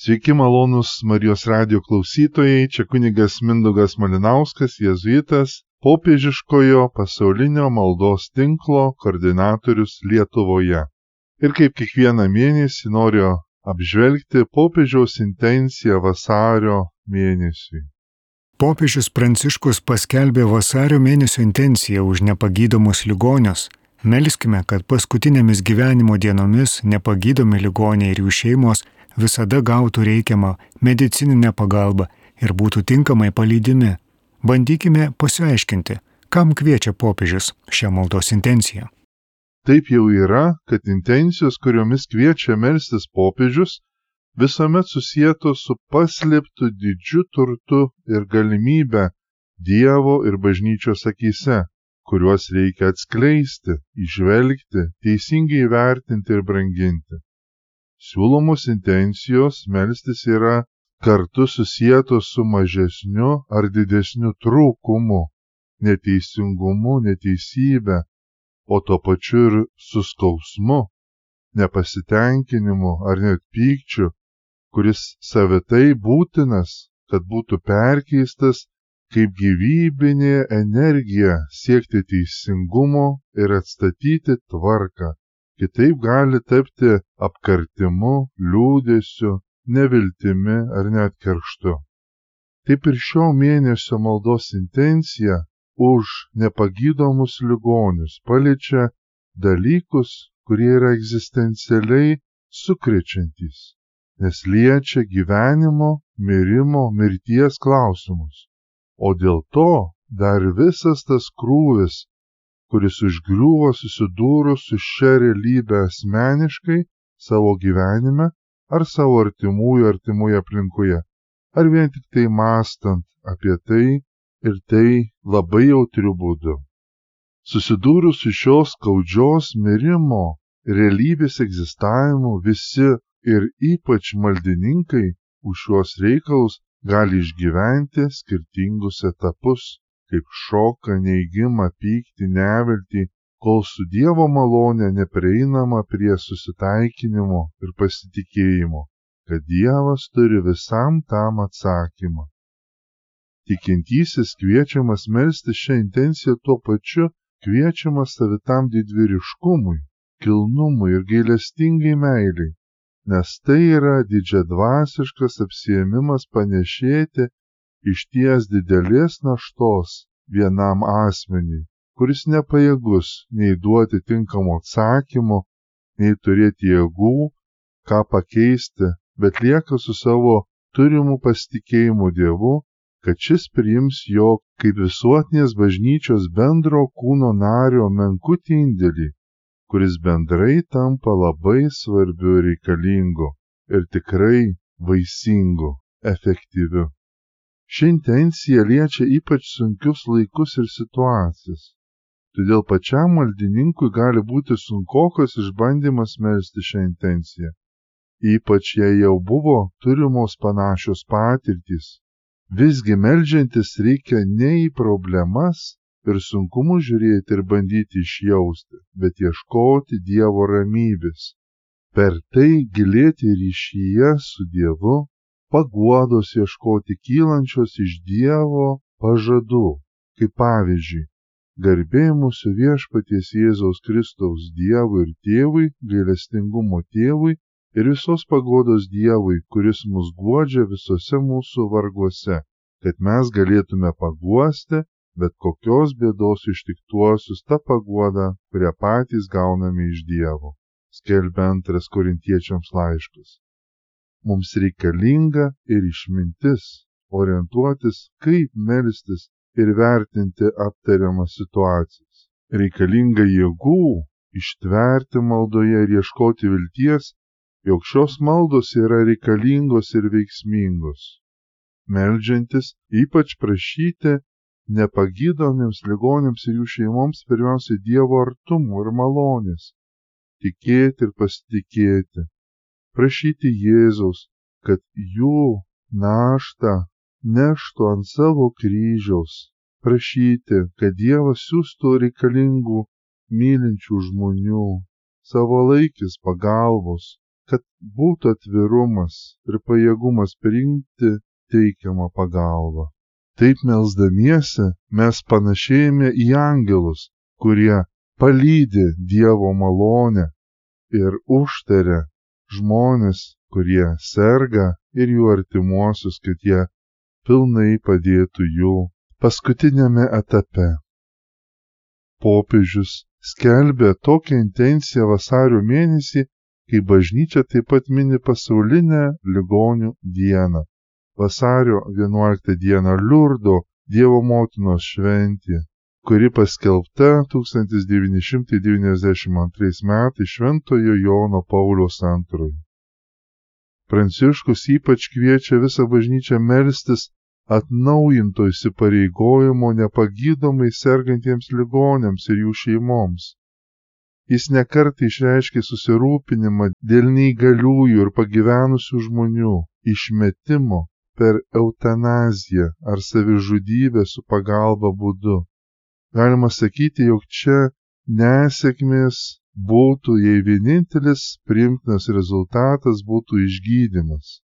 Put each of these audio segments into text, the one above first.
Sveiki malonus Marijos radio klausytojai, čia kunigas Mindaugas Malinauskas, jėzuitas, popiežiškojo pasaulinio maldos tinklo koordinatorius Lietuvoje. Ir kaip kiekvieną mėnesį noriu apžvelgti popiežiaus intenciją vasario mėnesiui. Popiežius Pranciškus paskelbė vasario mėnesio intenciją už nepagydomus ligonius. Melskime, kad paskutinėmis gyvenimo dienomis nepagydomi ligoniai ir jų šeimos visada gautų reikiamą medicininę pagalbą ir būtų tinkamai palydimi. Bandykime pasiaiškinti, kam kviečia popiežius šią maldos intenciją. Taip jau yra, kad intencijos, kuriomis kviečia melstis popiežius, visuomet susijęto su paslėptu didžiu turtu ir galimybę Dievo ir bažnyčios akise, kuriuos reikia atskleisti, išvelgti, teisingai įvertinti ir branginti. Siūlomos intencijos melstis yra kartu susijętos su mažesniu ar didesniu trūkumu, neteisingumu, neteisybė, o tuo pačiu ir su skausmu, nepasitenkinimu ar net pykčiu, kuris savitai būtinas, kad būtų perkeistas kaip gyvybinė energija siekti teisingumo ir atstatyti tvarką. Kitaip gali tapti apkartimu, liūdėsiu, neviltimi ar net kerštu. Taip ir šio mėnesio maldos intencija už nepagydomus ligonius paliečia dalykus, kurie yra egzistencialiai sukrečiantys, nes liečia gyvenimo, mirimo, mirties klausimus o dėl to dar visas tas krūvis, kuris užgriuvo susidūrus su šia realybė asmeniškai savo gyvenime ar savo artimųjų artimoje aplinkoje, ar vien tik tai mastant apie tai ir tai labai jautriu būdu. Susidūrus su šios skaudžios mirimo realybės egzistavimu visi ir ypač maldininkai už šios reikalus gali išgyventi skirtingus etapus, kaip šoką, neigimą, pyktį, neviltį, kol su Dievo malonė neprieinama prie susitaikinimo ir pasitikėjimo, kad Dievas turi visam tam atsakymą. Tikintysis kviečiamas melsti šią intenciją tuo pačiu kviečiamas savitam didvyriškumui, kilnumui ir gailestingai meiliai, nes tai yra didžiadvasiškas apsiėmimas panešėti iš ties didelės naštos vienam asmeniui, kuris nepajėgus nei duoti tinkamo atsakymo, nei turėti jėgų, ką pakeisti, bet lieka su savo turimu pasitikėjimu Dievu, kad šis priims jo kaip visuotinės bažnyčios bendro kūno nario menkutį indėlį kuris bendrai tampa labai svarbiu reikalingu ir tikrai vaisingu, efektyviu. Ši intencija liečia ypač sunkius laikus ir situacijas. Todėl pačiam maldininkui gali būti sunkokas išbandymas melsti šią intenciją. Ypač jei jau buvo turimos panašios patirtys. Visgi melžiantis reikia ne į problemas, ir sunkumus žiūrėti ir bandyti išjausti, bet ieškoti Dievo ramybės. Per tai gilėti ryšyje su Dievu, paguodos ieškoti kylančios iš Dievo pažadų, kaip pavyzdžiui, garbė mūsų viešpaties Jėzaus Kristaus Dievui ir Tėvui, gailestingumo Tėvui ir visos pagodos Dievui, kuris mus guodžia visose mūsų varguose, kad mes galėtume paguosti bet kokios bėdos ištiktuosius ta paguoda, kurią patys gauname iš Dievo, skelbia antras korintiečiams laiškas. Mums reikalinga ir išmintis orientuotis, kaip melstis ir vertinti aptariamas situacijas. Reikalinga jėgų ištverti maldoje ir ieškoti vilties, jog šios maldos yra reikalingos ir veiksmingos. Meldžiantis ypač prašyti nepagydomiems ligoniams ir jų šeimoms pirmiausia Dievo artumo ir malonės, tikėti ir pasitikėti, prašyti Jėzaus, kad jų naštą neštų ant savo kryžiaus, prašyti, kad Dievas siūstų reikalingų mylinčių žmonių, savo laikis pagalbos, kad būtų atvirumas ir pajėgumas priimti teikiamą pagalbą. Taip melzdamiesi mes panašėjame į angelus, kurie palydi Dievo malonę ir užtaria žmonės, kurie serga ir jų artimuosius, kad jie pilnai padėtų jų paskutinėme etape. Popiežius skelbė tokią intenciją vasario mėnesį, kai bažnyčia taip pat mini pasaulinę ligonių dieną. Vasario 11 dieną Liurdo Dievo motinos šventė, kuri paskelbta 1992 metais Šventojo Jono Pauliaus antrojo. Pranciškus ypač kviečia visą bažnyčią melstis atnaujinto įsipareigojimo nepagydomai sergantiems ligonėms ir jų šeimoms. Jis nekartai išreiškė susirūpinimą dėl neįgaliųjų ir pagyvenusių žmonių išmetimo per eutanaziją ar savižudybę su pagalba būdu. Galima sakyti, jog čia nesėkmės būtų, jei vienintelis priimtinas rezultatas būtų išgydymas.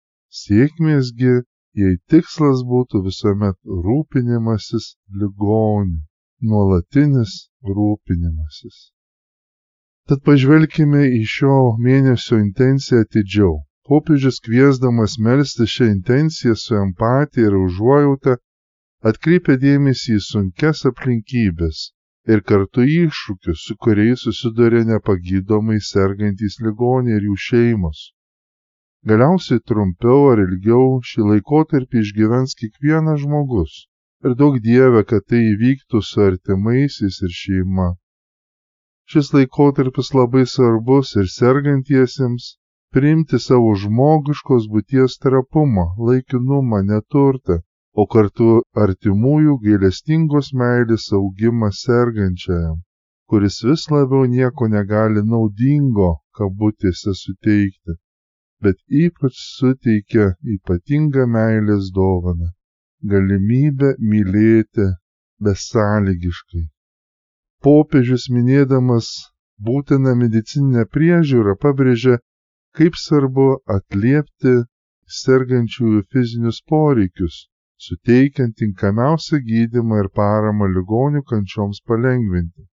Sėkmėsgi, jei tikslas būtų visuomet rūpinimasis ligoniu, nuolatinis rūpinimasis. Tad pažvelkime į šio mėnesio intenciją atidžiau. Popiežius kviesdamas melsti šią intenciją su empatija ir užuojauta atkreipia dėmesį į sunkes aplinkybės, ir kartu iššūkius, su kuriais susiduria nepagydomai sergantys ligoniai ir jų šeimos. Galiausiai trumpiau ar ilgiau šį laikotarpį išgyvens kiekvienas žmogus. Ir daug dievė, kad tai įvyktų su artimaisiais ir šeima. Šis laikotarpis labai svarbus ir sergantiesiems priimti savo žmogiškos būties trapumą, laikinumą, neturtą o kartu artimųjų gailestingos meilės augimą sergančiajam, kuris vis labiau nieko negali naudingo kabutėse suteikti, bet ypač suteikia ypatingą meilės dovaną - galimybę mylėti besąlygiškai. Popiežius minėdamas būtiną medicininę priežiūrą pabrėžia, kaip svarbu atliepti sergančiųjų fizinius poreikius suteikiant tinkamiausią gydymą ir paramą ligonių kančioms palengvinti.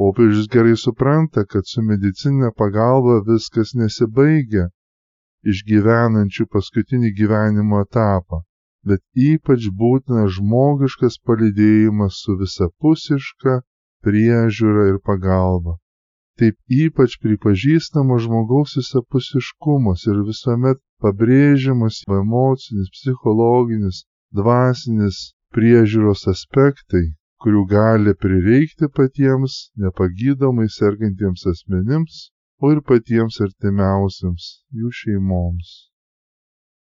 Popiežius gerai supranta, kad su medicinė pagalba viskas nesibaigia išgyvenančių paskutinį gyvenimo etapą, bet ypač būtina žmogiškas palidėjimas su visapusiška priežiūra ir pagalba. Taip ypač pripažįstama žmogaus visapusiškumas ir visuomet pabrėžiamas emocinis, psichologinis, dvasinis priežiūros aspektai, kurių gali prireikti patiems nepagydomai sergantiems asmenims, o ir patiems artimiausiams jų šeimoms.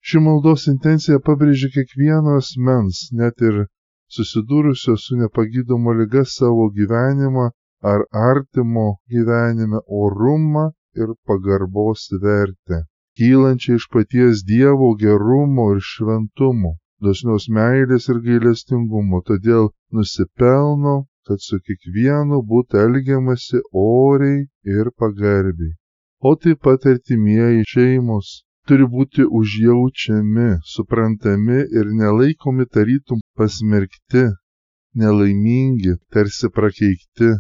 Ši maldos intencija pabrėžia kiekvieno asmens, net ir susidūrusio su nepagydoma lyga savo gyvenimą ar artimo gyvenime orumą ir pagarbos vertę, kylančią iš paties Dievo gerumo ir šventumo dosnios meilės ir gailestingumo, todėl nusipelno, kad su kiekvienu būtų elgiamasi oriai ir pagarbiai. O taip pat artimieji šeimos turi būti užjaučiami, suprantami ir nelaikomi tarytum pasmerkti, nelaimingi, tarsi prakeikti,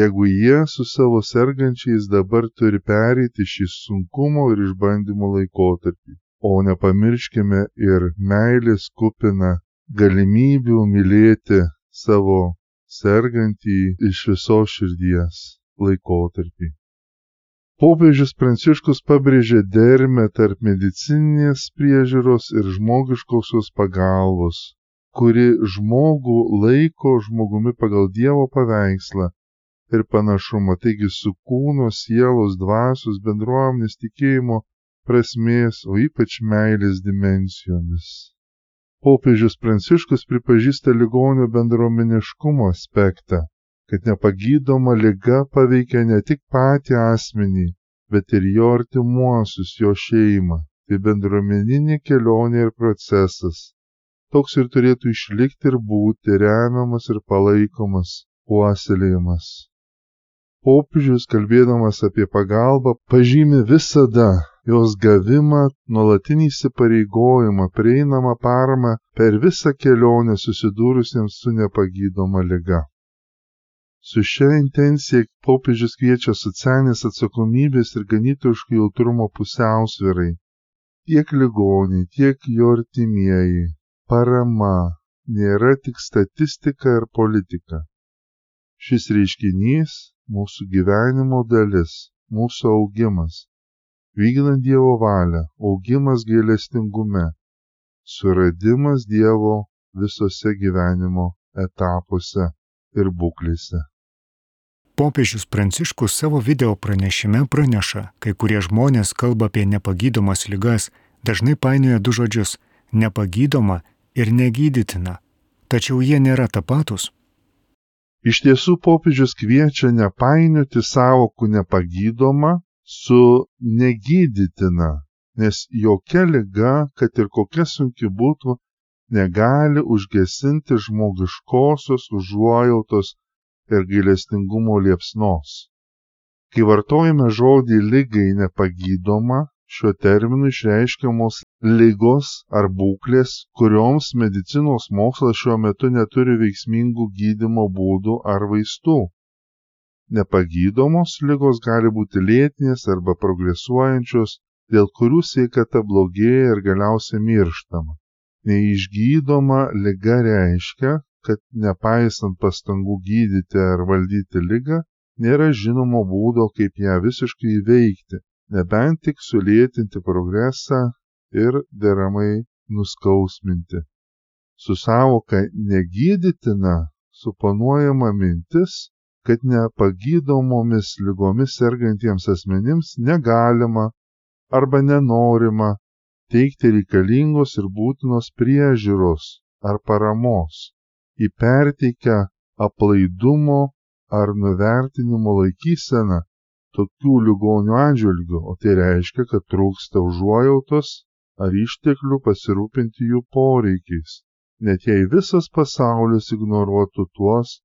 jeigu jie su savo sergančiais dabar turi pereiti šį sunkumo ir išbandymo laikotarpį o nepamirškime ir meilės kupiną galimybių mylėti savo sergantį iš visos širdies laikotarpį. Popiežius Pranciškus pabrėžė dermę tarp medicininės priežiūros ir žmogiškosios pagalbos, kuri žmogų laiko žmogumi pagal Dievo paveikslą ir panašumą, taigi su kūno, sielos, dvasios, bendruomenės tikėjimo prasmės, o ypač meilės dimencijomis. Popiežius Pranciškus pripažįsta ligonio bendruomeniškumo aspektą, kad nepagydoma lyga paveikia ne tik patį asmenį, bet ir jo artimuosius, jo šeimą. Tai bendruomeninė kelionė ir procesas. Toks ir turėtų išlikti ir būti remiamas ir palaikomas, puoselėjimas. Popiežius, kalbėdamas apie pagalbą, pažymi visada jos gavimą, nuolatinį įsipareigojimą, prieinamą paramą per visą kelionę susidūrusiems su nepagydoma lyga. Su šia intencija popiežius kviečia socialinės atsakomybės ir ganytojiško jautrumo pusiausvirai. Tiek ligoniai, tiek jo artimieji. Parama nėra tik statistika ir politika. Šis reiškinys - mūsų gyvenimo dalis, mūsų augimas vykdant Dievo valią, augimas gailestingume, suradimas Dievo visose gyvenimo etapuose ir būklėse. Popiežius Pranciškus savo video pranešime praneša, kai kurie žmonės kalba apie nepagydomas lygas, dažnai painioja du žodžius - nepagydoma ir negydytina. Tačiau jie nėra tapatus. Iš tiesų popiežius kviečia nepainioti savokų nepagydoma su negydytina, nes jokia liga, kad ir kokia sunki būtų, negali užgesinti žmogiškosios užuojautos ir gailestingumo liepsnos. Kai vartojame žodį lygai nepagydoma, šiuo terminu išreiškiamos lygos ar būklės, kurioms medicinos mokslas šiuo metu neturi veiksmingų gydimo būdų ar vaistų. Nepagydomos ligos gali būti lėtinės arba progresuojančios, dėl kurių sveikata blogėja ir galiausiai mirštama. Neišgydoma lyga reiškia, kad nepaisant pastangų gydyti ar valdyti lygą, nėra žinomo būdo, kaip ją visiškai įveikti, nebent tik sulėtinti progresą ir deramai nuskausminti. Su savoka negydytina suponuojama mintis, kad nepagydomomis ligomis sergantiems asmenims negalima arba nenorima teikti reikalingos ir būtinos priežiūros ar paramos, įperteikia aplaidumo ar nuvertinimo laikyseną tokių ligonių atžvilgių, o tai reiškia, kad trūksta užuojautos ar išteklių pasirūpinti jų poreikiais, net jei visas pasaulis ignoruotų tuos,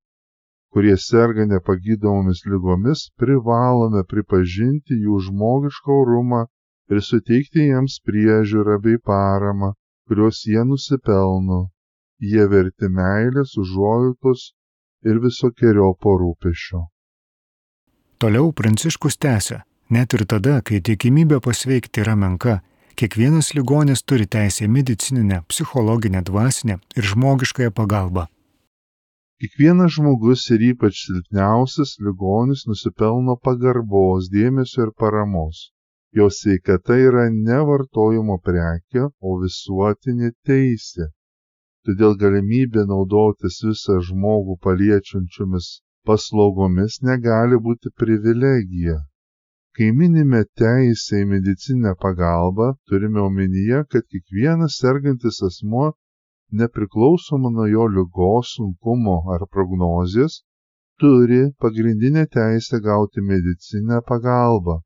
kurie serga nepagydomomis lygomis, privalome pripažinti jų žmogišką orumą ir suteikti jiems priežiūrą bei paramą, kurios jie nusipelno. Jie verti meilės, užuojautos ir visokiojo porūpešio. Toliau Pranciškus tęsia, net ir tada, kai tikimybė pasveikti yra menka, kiekvienas ligonis turi teisę medicininę, psichologinę, dvasinę ir žmogiškąją pagalbą. Kiekvienas žmogus ir ypač silpniausias ligonis nusipelno pagarbos, dėmesio ir paramos. Jo sveikata yra ne vartojimo prekė, o visuotinė teisė. Todėl galimybė naudotis visą žmogų paliečiančiomis paslaugomis negali būti privilegija. Kai minime teisę į medicinę pagalbą, turime omenyje, kad kiekvienas sergantis asmuo nepriklausomai nuo jo ligos sunkumo ar prognozės, turi pagrindinę teisę gauti medicinę pagalbą.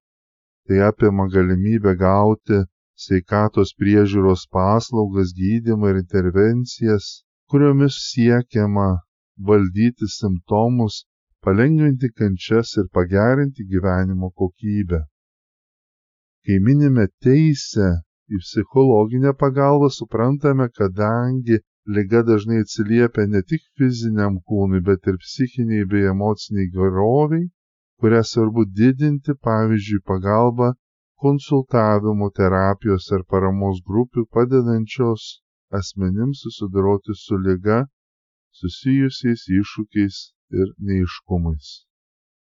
Tai apima galimybę gauti sveikatos priežiūros paslaugas, gydymą ir intervencijas, kuriomis siekiama valdyti simptomus, palengvinti kančias ir pagerinti gyvenimo kokybę. Kai minime teisę į psichologinę pagalbą suprantame, kadangi lyga dažnai atsiliepia ne tik fiziniam kūnui, bet ir psichiniai bei emociniai geroviai, kurią svarbu didinti, pavyzdžiui, pagalba konsultavimo, terapijos ar paramos grupių padedančios asmenims susidoroti su lyga susijusiais iššūkiais ir neiškumais.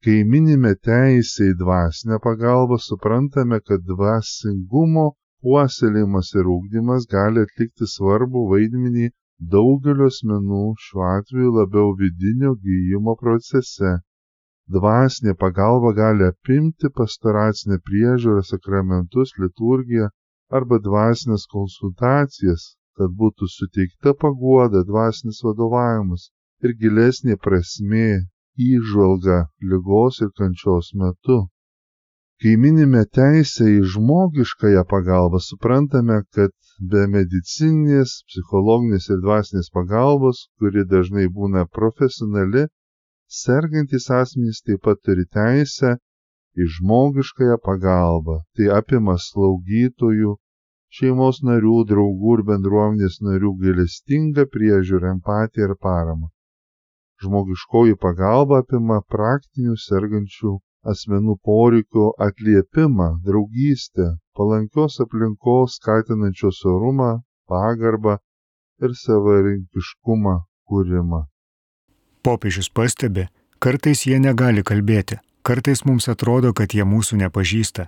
Kai minime teisę į dvasinę pagalbą, suprantame, kad dvasingumo puoselėjimas ir ugdymas gali atlikti svarbų vaidmenį daugelio asmenų, šiuo atveju labiau vidinio gyjimo procese. Dvasinė pagalba gali apimti pastoracinę priežiūrą, sakramentus, liturgiją arba dvasinės konsultacijas, kad būtų suteikta paguoda, dvasinis vadovavimas ir gilesnė prasmė įžvalga lygos ir kančios metu. Kai minime teisę į žmogiškąją pagalbą, suprantame, kad be medicininės, psichologinės ir dvasinės pagalbos, kuri dažnai būna profesionali, sergantis asmenys taip pat turi teisę į žmogiškąją pagalbą. Tai apima slaugytojų, šeimos narių, draugų ir bendruomenės narių gailestingą priežiūrą, empatiją ir paramą. Žmogiškoji pagalba apima praktinių sergančių asmenų poreikių atliepimą, draugystę, palankios aplinkos skatinančios orumą, pagarbą ir savarankiškumą kūrimą. Popiežius pastebi, kartais jie negali kalbėti, kartais mums atrodo, kad jie mūsų nepažįsta,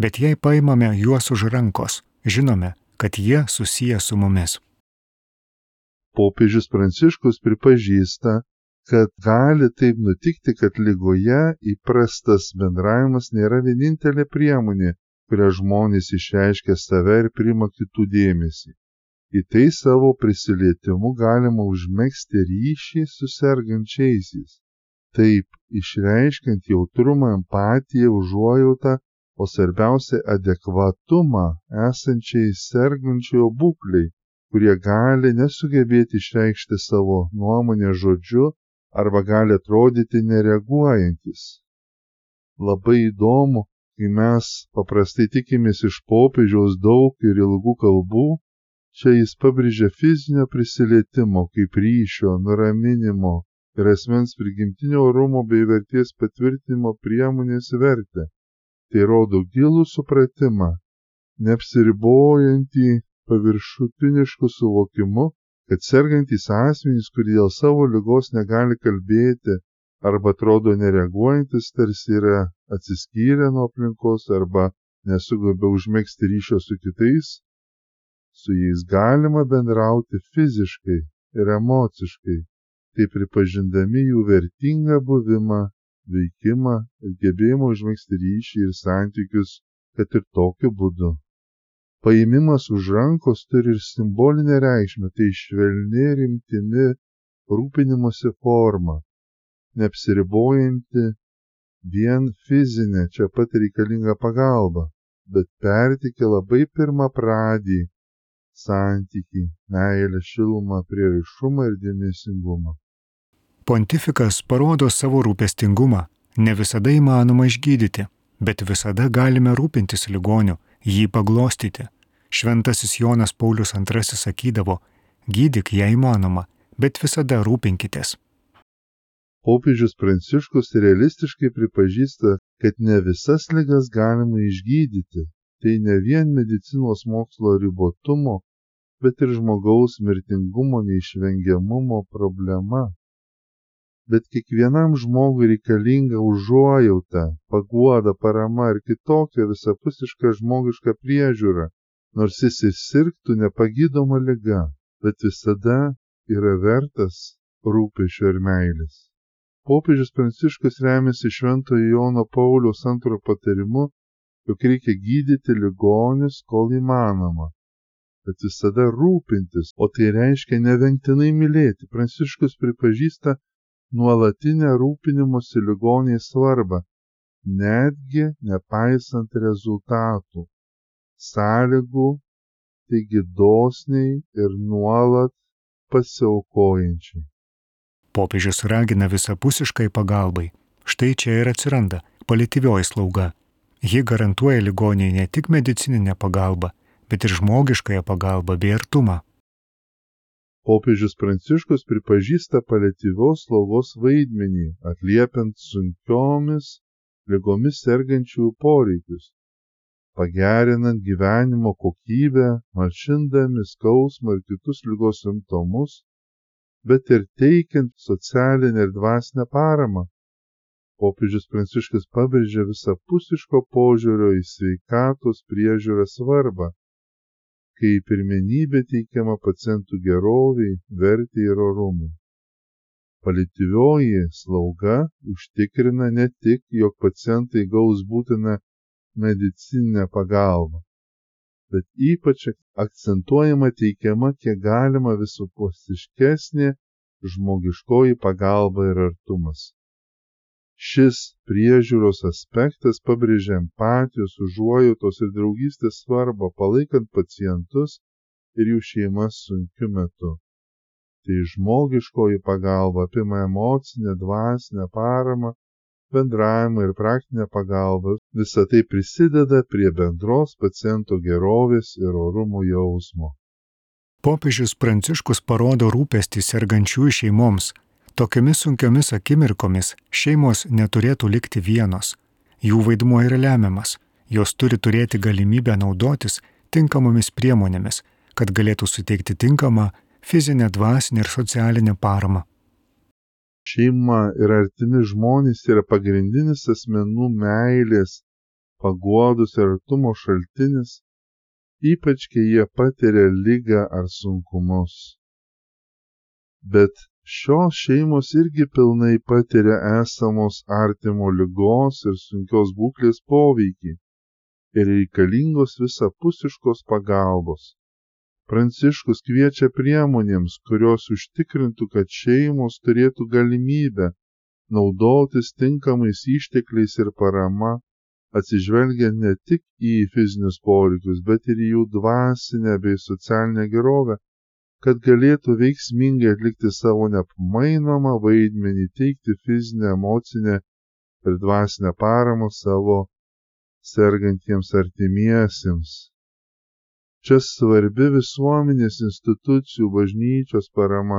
bet jei paimame juos už rankos, žinome, kad jie susiję su mumis. Popiežius Pranciškus pripažįsta, kad gali taip nutikti, kad lygoje įprastas bendravimas nėra vienintelė priemonė, kuria žmonės išreiškia save ir priima kitų dėmesį. Į tai savo prisilietimu galima užmėgsti ryšį su sergančiaisiais. Taip, išreiškiant jautrumą, empatiją, užuojautą, o svarbiausia adekvatumą esančiai sergančiojo būkliai, kurie gali nesugebėti išreikšti savo nuomonę žodžiu arba gali atrodyti nereaguojantis. Labai įdomu, kai mes paprastai tikimės iš popiežiaus daug ir ilgų kalbų, čia jis pabrėžia fizinio prisilietimo kaip ryšio, nuraminimo ir asmens prigimtinio orumo bei vertės patvirtinimo priemonės vertę. Tai rodo gilų supratimą, neapsiribojantį paviršutinišku suvokimu, kad sergantys asmenys, kurie dėl savo lygos negali kalbėti arba atrodo nereaguojantis, tarsi yra atsiskyrę nuo aplinkos arba nesugeba užmėgsti ryšio su kitais, su jais galima bendrauti fiziškai ir emociškai, tai pripažindami jų vertingą buvimą, veikimą ir gebėjimą užmėgsti ryšį ir santykius, kad ir tokiu būdu paėmimas už rankos turi ir simbolinę reikšmę, tai švelni rimtimi rūpinimosi forma, neapsiribojanti vien fizinė čia pat reikalinga pagalba, bet pertikė labai pirmą pradį santyki, meilę, šilumą, prierišumą ir dėmesingumą. Pontifikas parodo savo rūpestingumą. Ne visada įmanoma išgydyti, bet visada galime rūpintis ligoniu jį paglostyti. Šventasis Jonas Paulius II sakydavo, gydyk jei įmanoma, bet visada rūpinkitės. Popiežius Pranciškus realistiškai pripažįsta, kad ne visas ligas galima išgydyti. Tai ne vien medicinos mokslo ribotumo, bet ir žmogaus mirtingumo neišvengiamumo problema bet kiekvienam žmogui reikalinga užuojauta, paguoda, parama ir kitokia visapusiška žmogiška priežiūra, nors jis ir sirgtų nepagydoma lyga, bet visada yra vertas rūpešio ir meilės. Popiežius Pranciškus remiasi Šventojo Jono Pauliaus antrojo patarimu, jog reikia gydyti ligonius, kol įmanoma, bet visada rūpintis, o tai reiškia nevengtinai mylėti. Pranciškus pripažįsta nuolatinę rūpinimosi ligoniais svarbą, netgi nepaisant rezultatų, sąlygų, taigi dosniai ir nuolat pasiaukojančiai. Popiežius ragina visapusiškai pagalbai. Štai čia ir atsiranda palityvioji slauga. Ji garantuoja ligoniai ne tik medicininę pagalbą, bet ir žmogiškąją pagalbą bei artumą popiežius pranciškus pripažįsta paliatyvios slaugos vaidmenį atliepiant sunkiomis ligomis sergančiųjų poreikius, pagerinant gyvenimo kokybę, malšindami skausmą ir kitus lygos simptomus, bet ir teikiant socialinę ir dvasinę paramą. Popiežius Pranciškus pabrėžia visapusiško požiūrio į sveikatos priežiūrą svarbą kai pirmenybė teikiama pacientų geroviai, vertė ir orumui. Palityvioji slauga užtikrina ne tik, jog pacientai gaus būtiną medicininę pagalbą, bet ypač akcentuojama teikiama kiek galima visapusiškesnė žmogiškoji pagalba ir artumas. Šis priežiūros aspektas pabrėžia empatijos, užuojautos ir draugystės svarbą, palaikant pacientus ir jų šeimas sunkiu metu. Tai žmogiškoji pagalba apima emocinę, dvasinę paramą, bendravimą ir praktinę pagalbą, visa tai prisideda prie bendros paciento gerovės ir orumo jausmo. Popiežius Pranciškus parodo rūpestį sergančiųjų šeimoms. Tokiomis sunkiomis akimirkomis šeimos neturėtų likti vienos. Jų vaidmuo yra lemiamas. Jos turi turėti galimybę naudotis tinkamomis priemonėmis, kad galėtų suteikti tinkamą fizinę, dvasinę ir socialinę paramą. Šeima ir artimi žmonės yra pagrindinis asmenų meilės, paguodos ir artumo šaltinis, ypač kai jie patiria lygą ar sunkumus. Bet šios šeimos irgi pilnai patiria esamos artimo lygos ir sunkios būklės poveikį ir reikalingos visapusiškos pagalbos. Pranciškus kviečia priemonėms, kurios užtikrintų, kad šeimos turėtų galimybę naudotis tinkamais ištekliais ir parama, atsižvelgiant ne tik į fizinius poreikius, bet ir į jų dvasinę bei socialinę gerovę, kad galėtų veiksmingai atlikti savo nepamainomą vaidmenį, teikti fizinę, emocinę ir dvasinę paramą savo sergantiems artimiesiems. Čia svarbi visuomenės institucijų bažnyčios parama,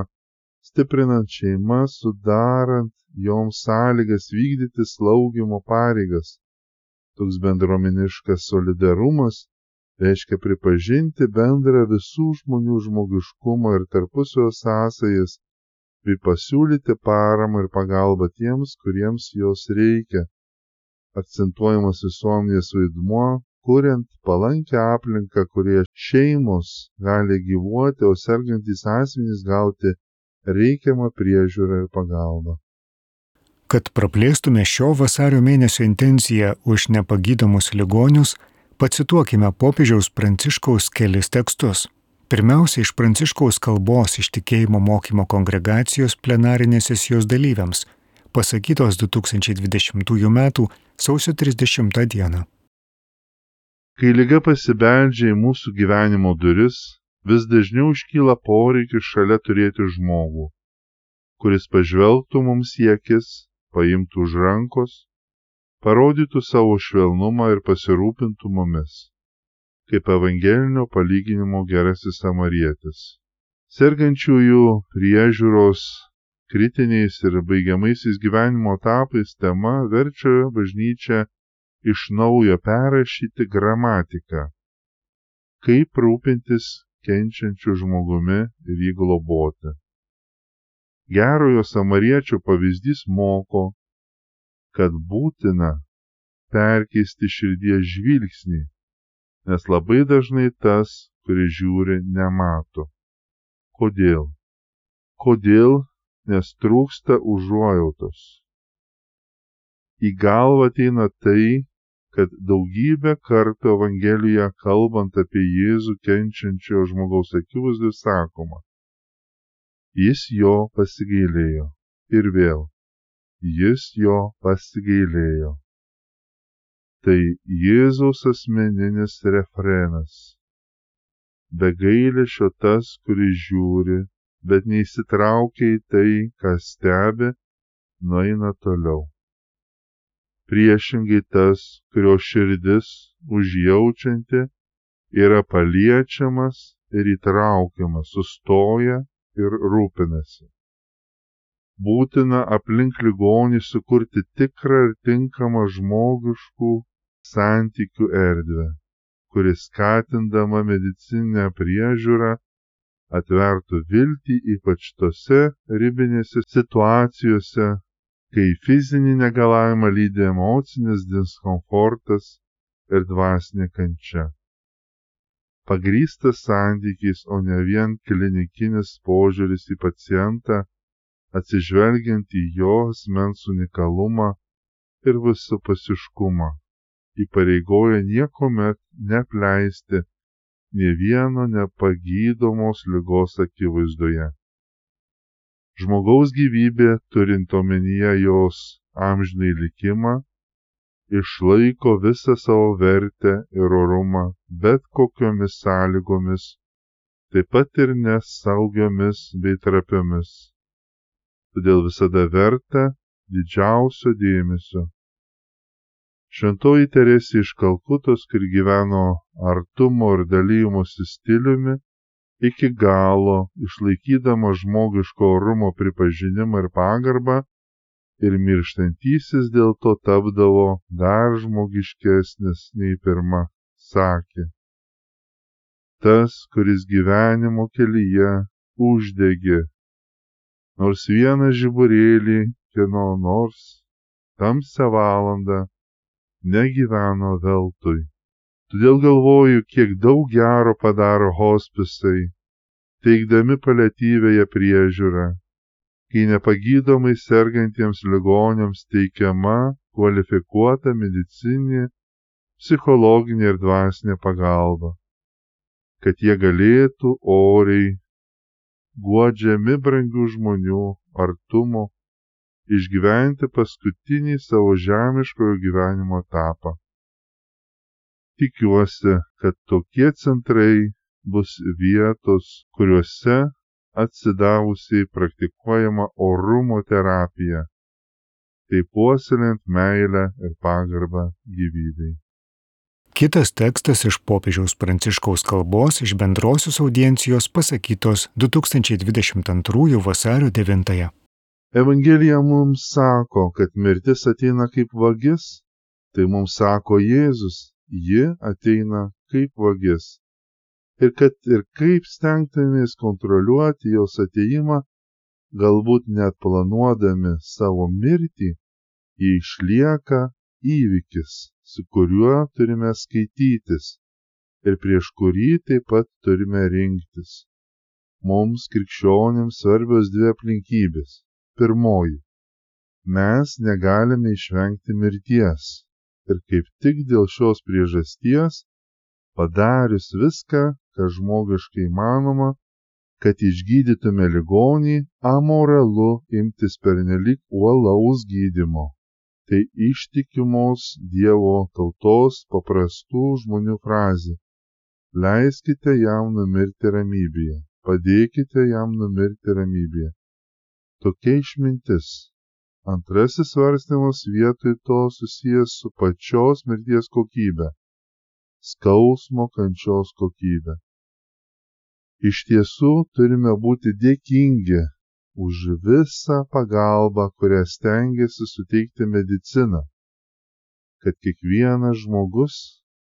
stiprinant šeimas, sudarant joms sąlygas vykdyti slaugimo pareigas. Toks bendruomeniškas solidarumas reiškia pripažinti bendrą visų žmonių žmogiškumą ir tarpusio sąsajas, bei pasiūlyti paramą ir pagalbą tiems, kuriems jos reikia. Akcentuojamas visuomenės vaidmuo, kuriant palankę aplinką, kurioje šeimos gali gyvuoti, o sergantys asmenys gauti reikiamą priežiūrą ir pagalbą. Kad praplėstume šio vasario mėnesio intenciją už nepagydomus ligonius, pacituokime popiežiaus Pranciškaus kelis tekstus. Pirmiausia, iš Pranciškaus kalbos iš tikėjimo mokymo kongregacijos plenarinės sesijos dalyviams, pasakytos 2020 m. sausio 30 d. Kai lyga pasibeldžia į mūsų gyvenimo duris, vis dažniau iškyla poreikis šalia turėti žmogų, kuris pažvelgtų mums į akis, paimtų už rankos, parodytų savo švelnumą ir pasirūpintų mumis, kaip evangelinio palyginimo gerasis samarietis. Sergančiųjų priežiūros kritiniais ir baigiamaisiais gyvenimo etapais tema verčia bažnyčią iš naujo perrašyti gramatiką, kaip rūpintis kenčiančiu žmogumi ir jį globoti. Gerojo samariečio pavyzdys moko, kad būtina perkeisti širdies žvilgsnį, nes labai dažnai tas, kuris žiūri, nemato. Kodėl? Kodėl? Nes trūksta užuojautos. Į galvą ateina tai, kad daugybę kartų Evangelijoje kalbant apie Jėzų kenčiančio žmogaus akivaizdų sakoma, jis jo pasigailėjo. Ir vėl, jis jo pasigailėjo. Tai Jėzaus asmeninis refrenas. Be gailėšio tas, kuris žiūri, bet neįsitraukia į tai, kas stebi, nueina toliau priešingai tas, kurio širdis užjaučianti yra paliečiamas ir įtraukiamas, sustoja ir rūpinasi. Būtina aplink ligonį sukurti tikrą ir tinkamą žmogiškų santykių erdvę, kuris skatindama medicinę priežiūrą atvertų viltį ypač tose ribinėse situacijose, kai fizinį negalavimą lydi emocinis diskomfortas ir dvasinė kančia. Pagrystas santykiais, o ne vien klinikinis požiūris į pacientą, atsižvelgiant į jo asmens unikalumą ir visapasiškumą, įpareigoja niekuomet nepleisti ne vieno nepagydomos lygos akivaizdoje žmogaus gyvybė, turint omenyje jos amžinai likimą, išlaiko visą savo vertę ir orumą bet kokiomis sąlygomis, taip pat ir nesaugiomis bei trapiomis. Todėl visada verta didžiausio dėmesio. Šventoji Teresė iš Kalkutos, kur gyveno artumo ir dalymosi stiliumi, iki galo išlaikydama žmogiško orumo pripažinimą ir pagarbą, ir mirštantysis dėl to tapdavo dar žmogiškesnis nei pirma, sakė. Tas, kuris gyvenimo kelyje uždegė nors vieną žiburėlį kieno nors tamsią valandą, negyveno veltui. Todėl galvoju, kiek daug gero padaro hospisai, teikdami paliatyvėje priežiūrą, kai nepagydomai sergantiems ligoniams teikiama kvalifikuota medicinė, psichologinė ir dvasinė pagalba, kad jie galėtų oriai guodžiami brangių žmonių artumo išgyventi paskutinį savo žemiškojo gyvenimo etapą. Tikiuosi, kad tokie centrai bus vietos, kuriuose atsidavusiai praktikuojama orumo terapija, taip puoselint meilę ir pagarbą gyvybei. Kitas tekstas iš popiežiaus pranciškaus kalbos iš bendrosios audiencijos pasakytos 2022 vasario 9. -ąją. Evangelija mums sako, kad mirtis ateina kaip vagis, tai mums sako Jėzus, ji ateina kaip vagis. Ir kad ir kaip stengtumės kontroliuoti jos ateimą, galbūt net planuodami savo mirtį, ji išlieka įvykis, su kuriuo turime skaitytis ir prieš kurį taip pat turime rinktis. Mums krikščionims svarbios dvi aplinkybės. Pirmoji. Mes negalime išvengti mirties. Ir kaip tik dėl šios priežasties, padarius viską, kas žmogiškai manoma, kad išgydytume ligonį, amoralu imtis pernelik uolaus gydimo tai ištikimos Dievo tautos paprastų žmonių frazė. Leiskite jam numirti ramybėje, padėkite jam numirti ramybėje. Tokia išmintis. Antrasis svarstymas vietoj to susijęs su pačios mirties kokybė - skausmo kančios kokybė. Iš tiesų turime būti dėkingi už visą pagalbą, kurią stengiasi suteikti medicina, kad kiekvienas žmogus,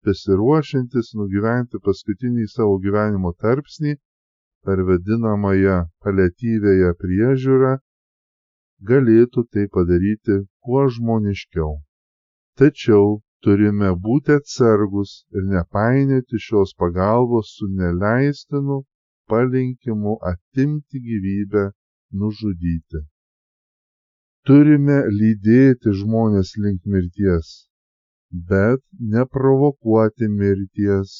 besiruošiantis nugyventi paskutinį savo gyvenimo tarpsnį per vadinamąją paliatyvėje priežiūrą, galėtų tai padaryti kuo žmoniškiau. Tačiau turime būti atsargus ir nepainioti šios pagalbos su neleistinu palinkimu atimti gyvybę nužudyti. Turime lydėti žmonės link mirties, bet neprovokuoti mirties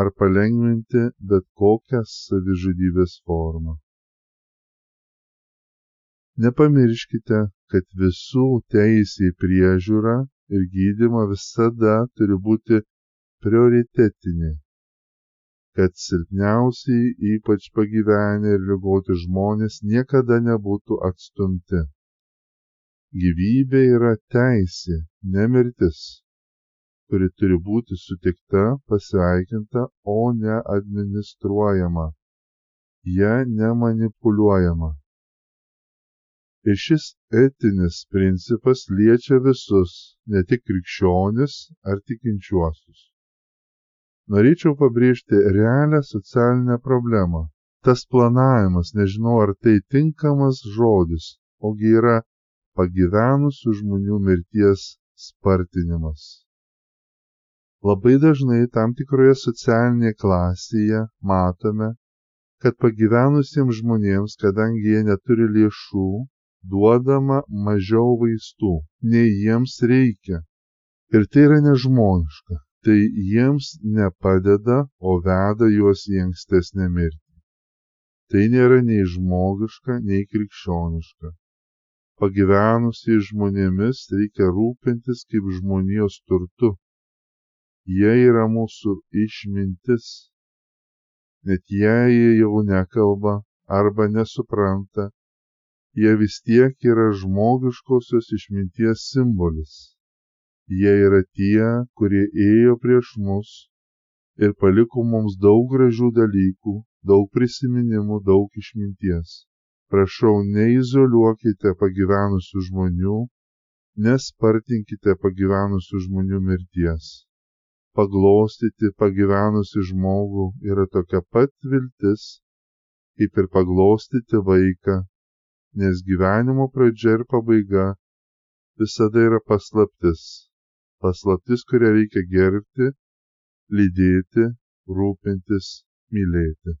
ar palengvinti bet kokią savižudybės formą. Nepamirškite, kad visų teisė į priežiūrą ir gydymą visada turi būti prioritetinė kad silpniausiai, ypač pagyvenę ir ligoti žmonės niekada nebūtų atstumti. Gyvybė yra teisė, ne mirtis, kuri turi būti sutikta, pasveikinta, o ne administruojama, ją nemanipuliuojama. Ir šis etinis principas liečia visus, ne tik krikščionis ar tikinčiuosius norėčiau pabrėžti realią socialinę problemą. Tas planavimas, nežinau ar tai tinkamas žodis, ogi yra pagyvenusių žmonių mirties spartinimas. Labai dažnai tam tikroje socialinėje klasėje matome, kad pagyvenusiems žmonėms, kadangi jie neturi lėšų, duodama mažiau vaistų, nei jiems reikia. Ir tai yra nežmoniška tai jiems nepadeda, o veda juos į ankstesnę mirtį. Tai nėra nei žmogiška, nei krikščioniška. Pagyvenusiai žmonėmis reikia rūpintis kaip žmonijos turtu. Jie yra mūsų išmintis. Net jei jie jau nekalba arba nesupranta, jie vis tiek yra žmogiškosios išminties simbolis. Jie yra tie, kurie ėjo prieš mus ir paliko mums daug gražių dalykų, daug prisiminimų, daug išminties. Prašau, neizoliuokite pagyvenusių žmonių, nespartinkite pagyvenusių žmonių mirties paglostyti pagyvenusį žmogų yra tokia pat viltis, kaip ir paglostyti vaiką, nes gyvenimo pradžia ir pabaiga visada yra paslaptis. Paslaptis, kurią reikia gerbti, lydėti, rūpintis, mylėti.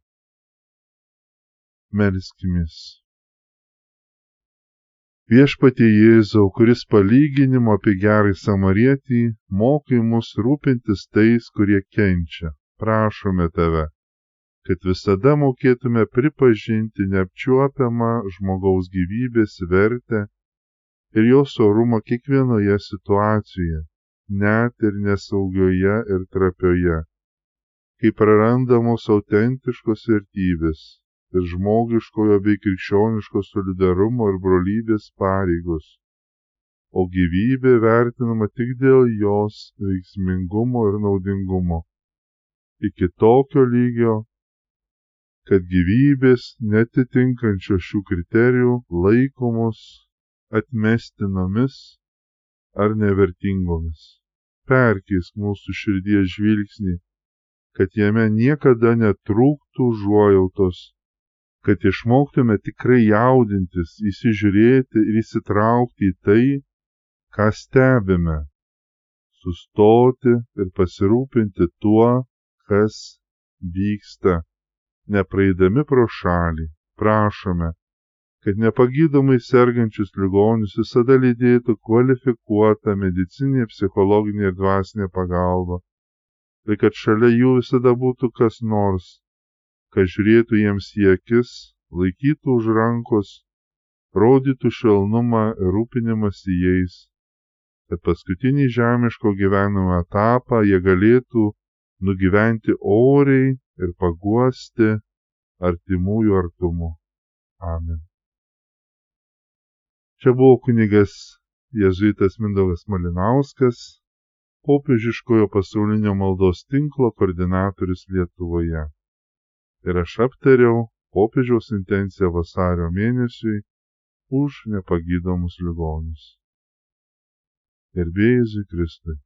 Melskimės. Viešpatie Jėzau, kuris palyginimo apie gerąjį samarietį mokai mus rūpintis tais, kurie kenčia, prašome tave, kad visada mokėtume pripažinti neapčiuopiamą žmogaus gyvybės vertę ir jos orumą kiekvienoje situacijoje, net ir nesaugioje ir trapioje, kai prarandamos autentiškos vertybės ir žmogiškojo bei krikščioniško solidarumo ir brolybės pareigos, o gyvybė vertinama tik dėl jos veiksmingumo ir naudingumo. Iki tokio lygio, kad gyvybės netitinkančios šių kriterijų laikomos atmestinomis ar nevertingomis. Perkeisk mūsų širdies žvilgsnį, kad jame niekada netrūktų užuojautos kad išmoktume tikrai jaudintis, įsižiūrėti ir įsitraukti į tai, ką stebime, sustoti ir pasirūpinti tuo, kas vyksta, nepraeidami pro šalį, prašome, kad nepagydomai sergančius ligonius visada lydėtų kvalifikuota medicinė, psichologinė ir dvasinė pagalba, ir kad šalia jų visada būtų kas nors, kas žiūrėtų jiems į akis, laikytų už rankos, rodytų švelnumą ir rūpinimąsi jais, kad paskutinį žemiško gyvenimo etapą jie galėtų nugyventi oriai ir paguosti artimųjų artumu. Amen. Čia buvo kunigas Jėzuitas Mindaugas Malinauskas, popiežiškojo pasaulinio maldos tinklo koordinatorius Lietuvoje ir aš aptariau popiežiaus intenciją vasario mėnesiui už nepagydomus ligonius. Gerbėjai Kristui.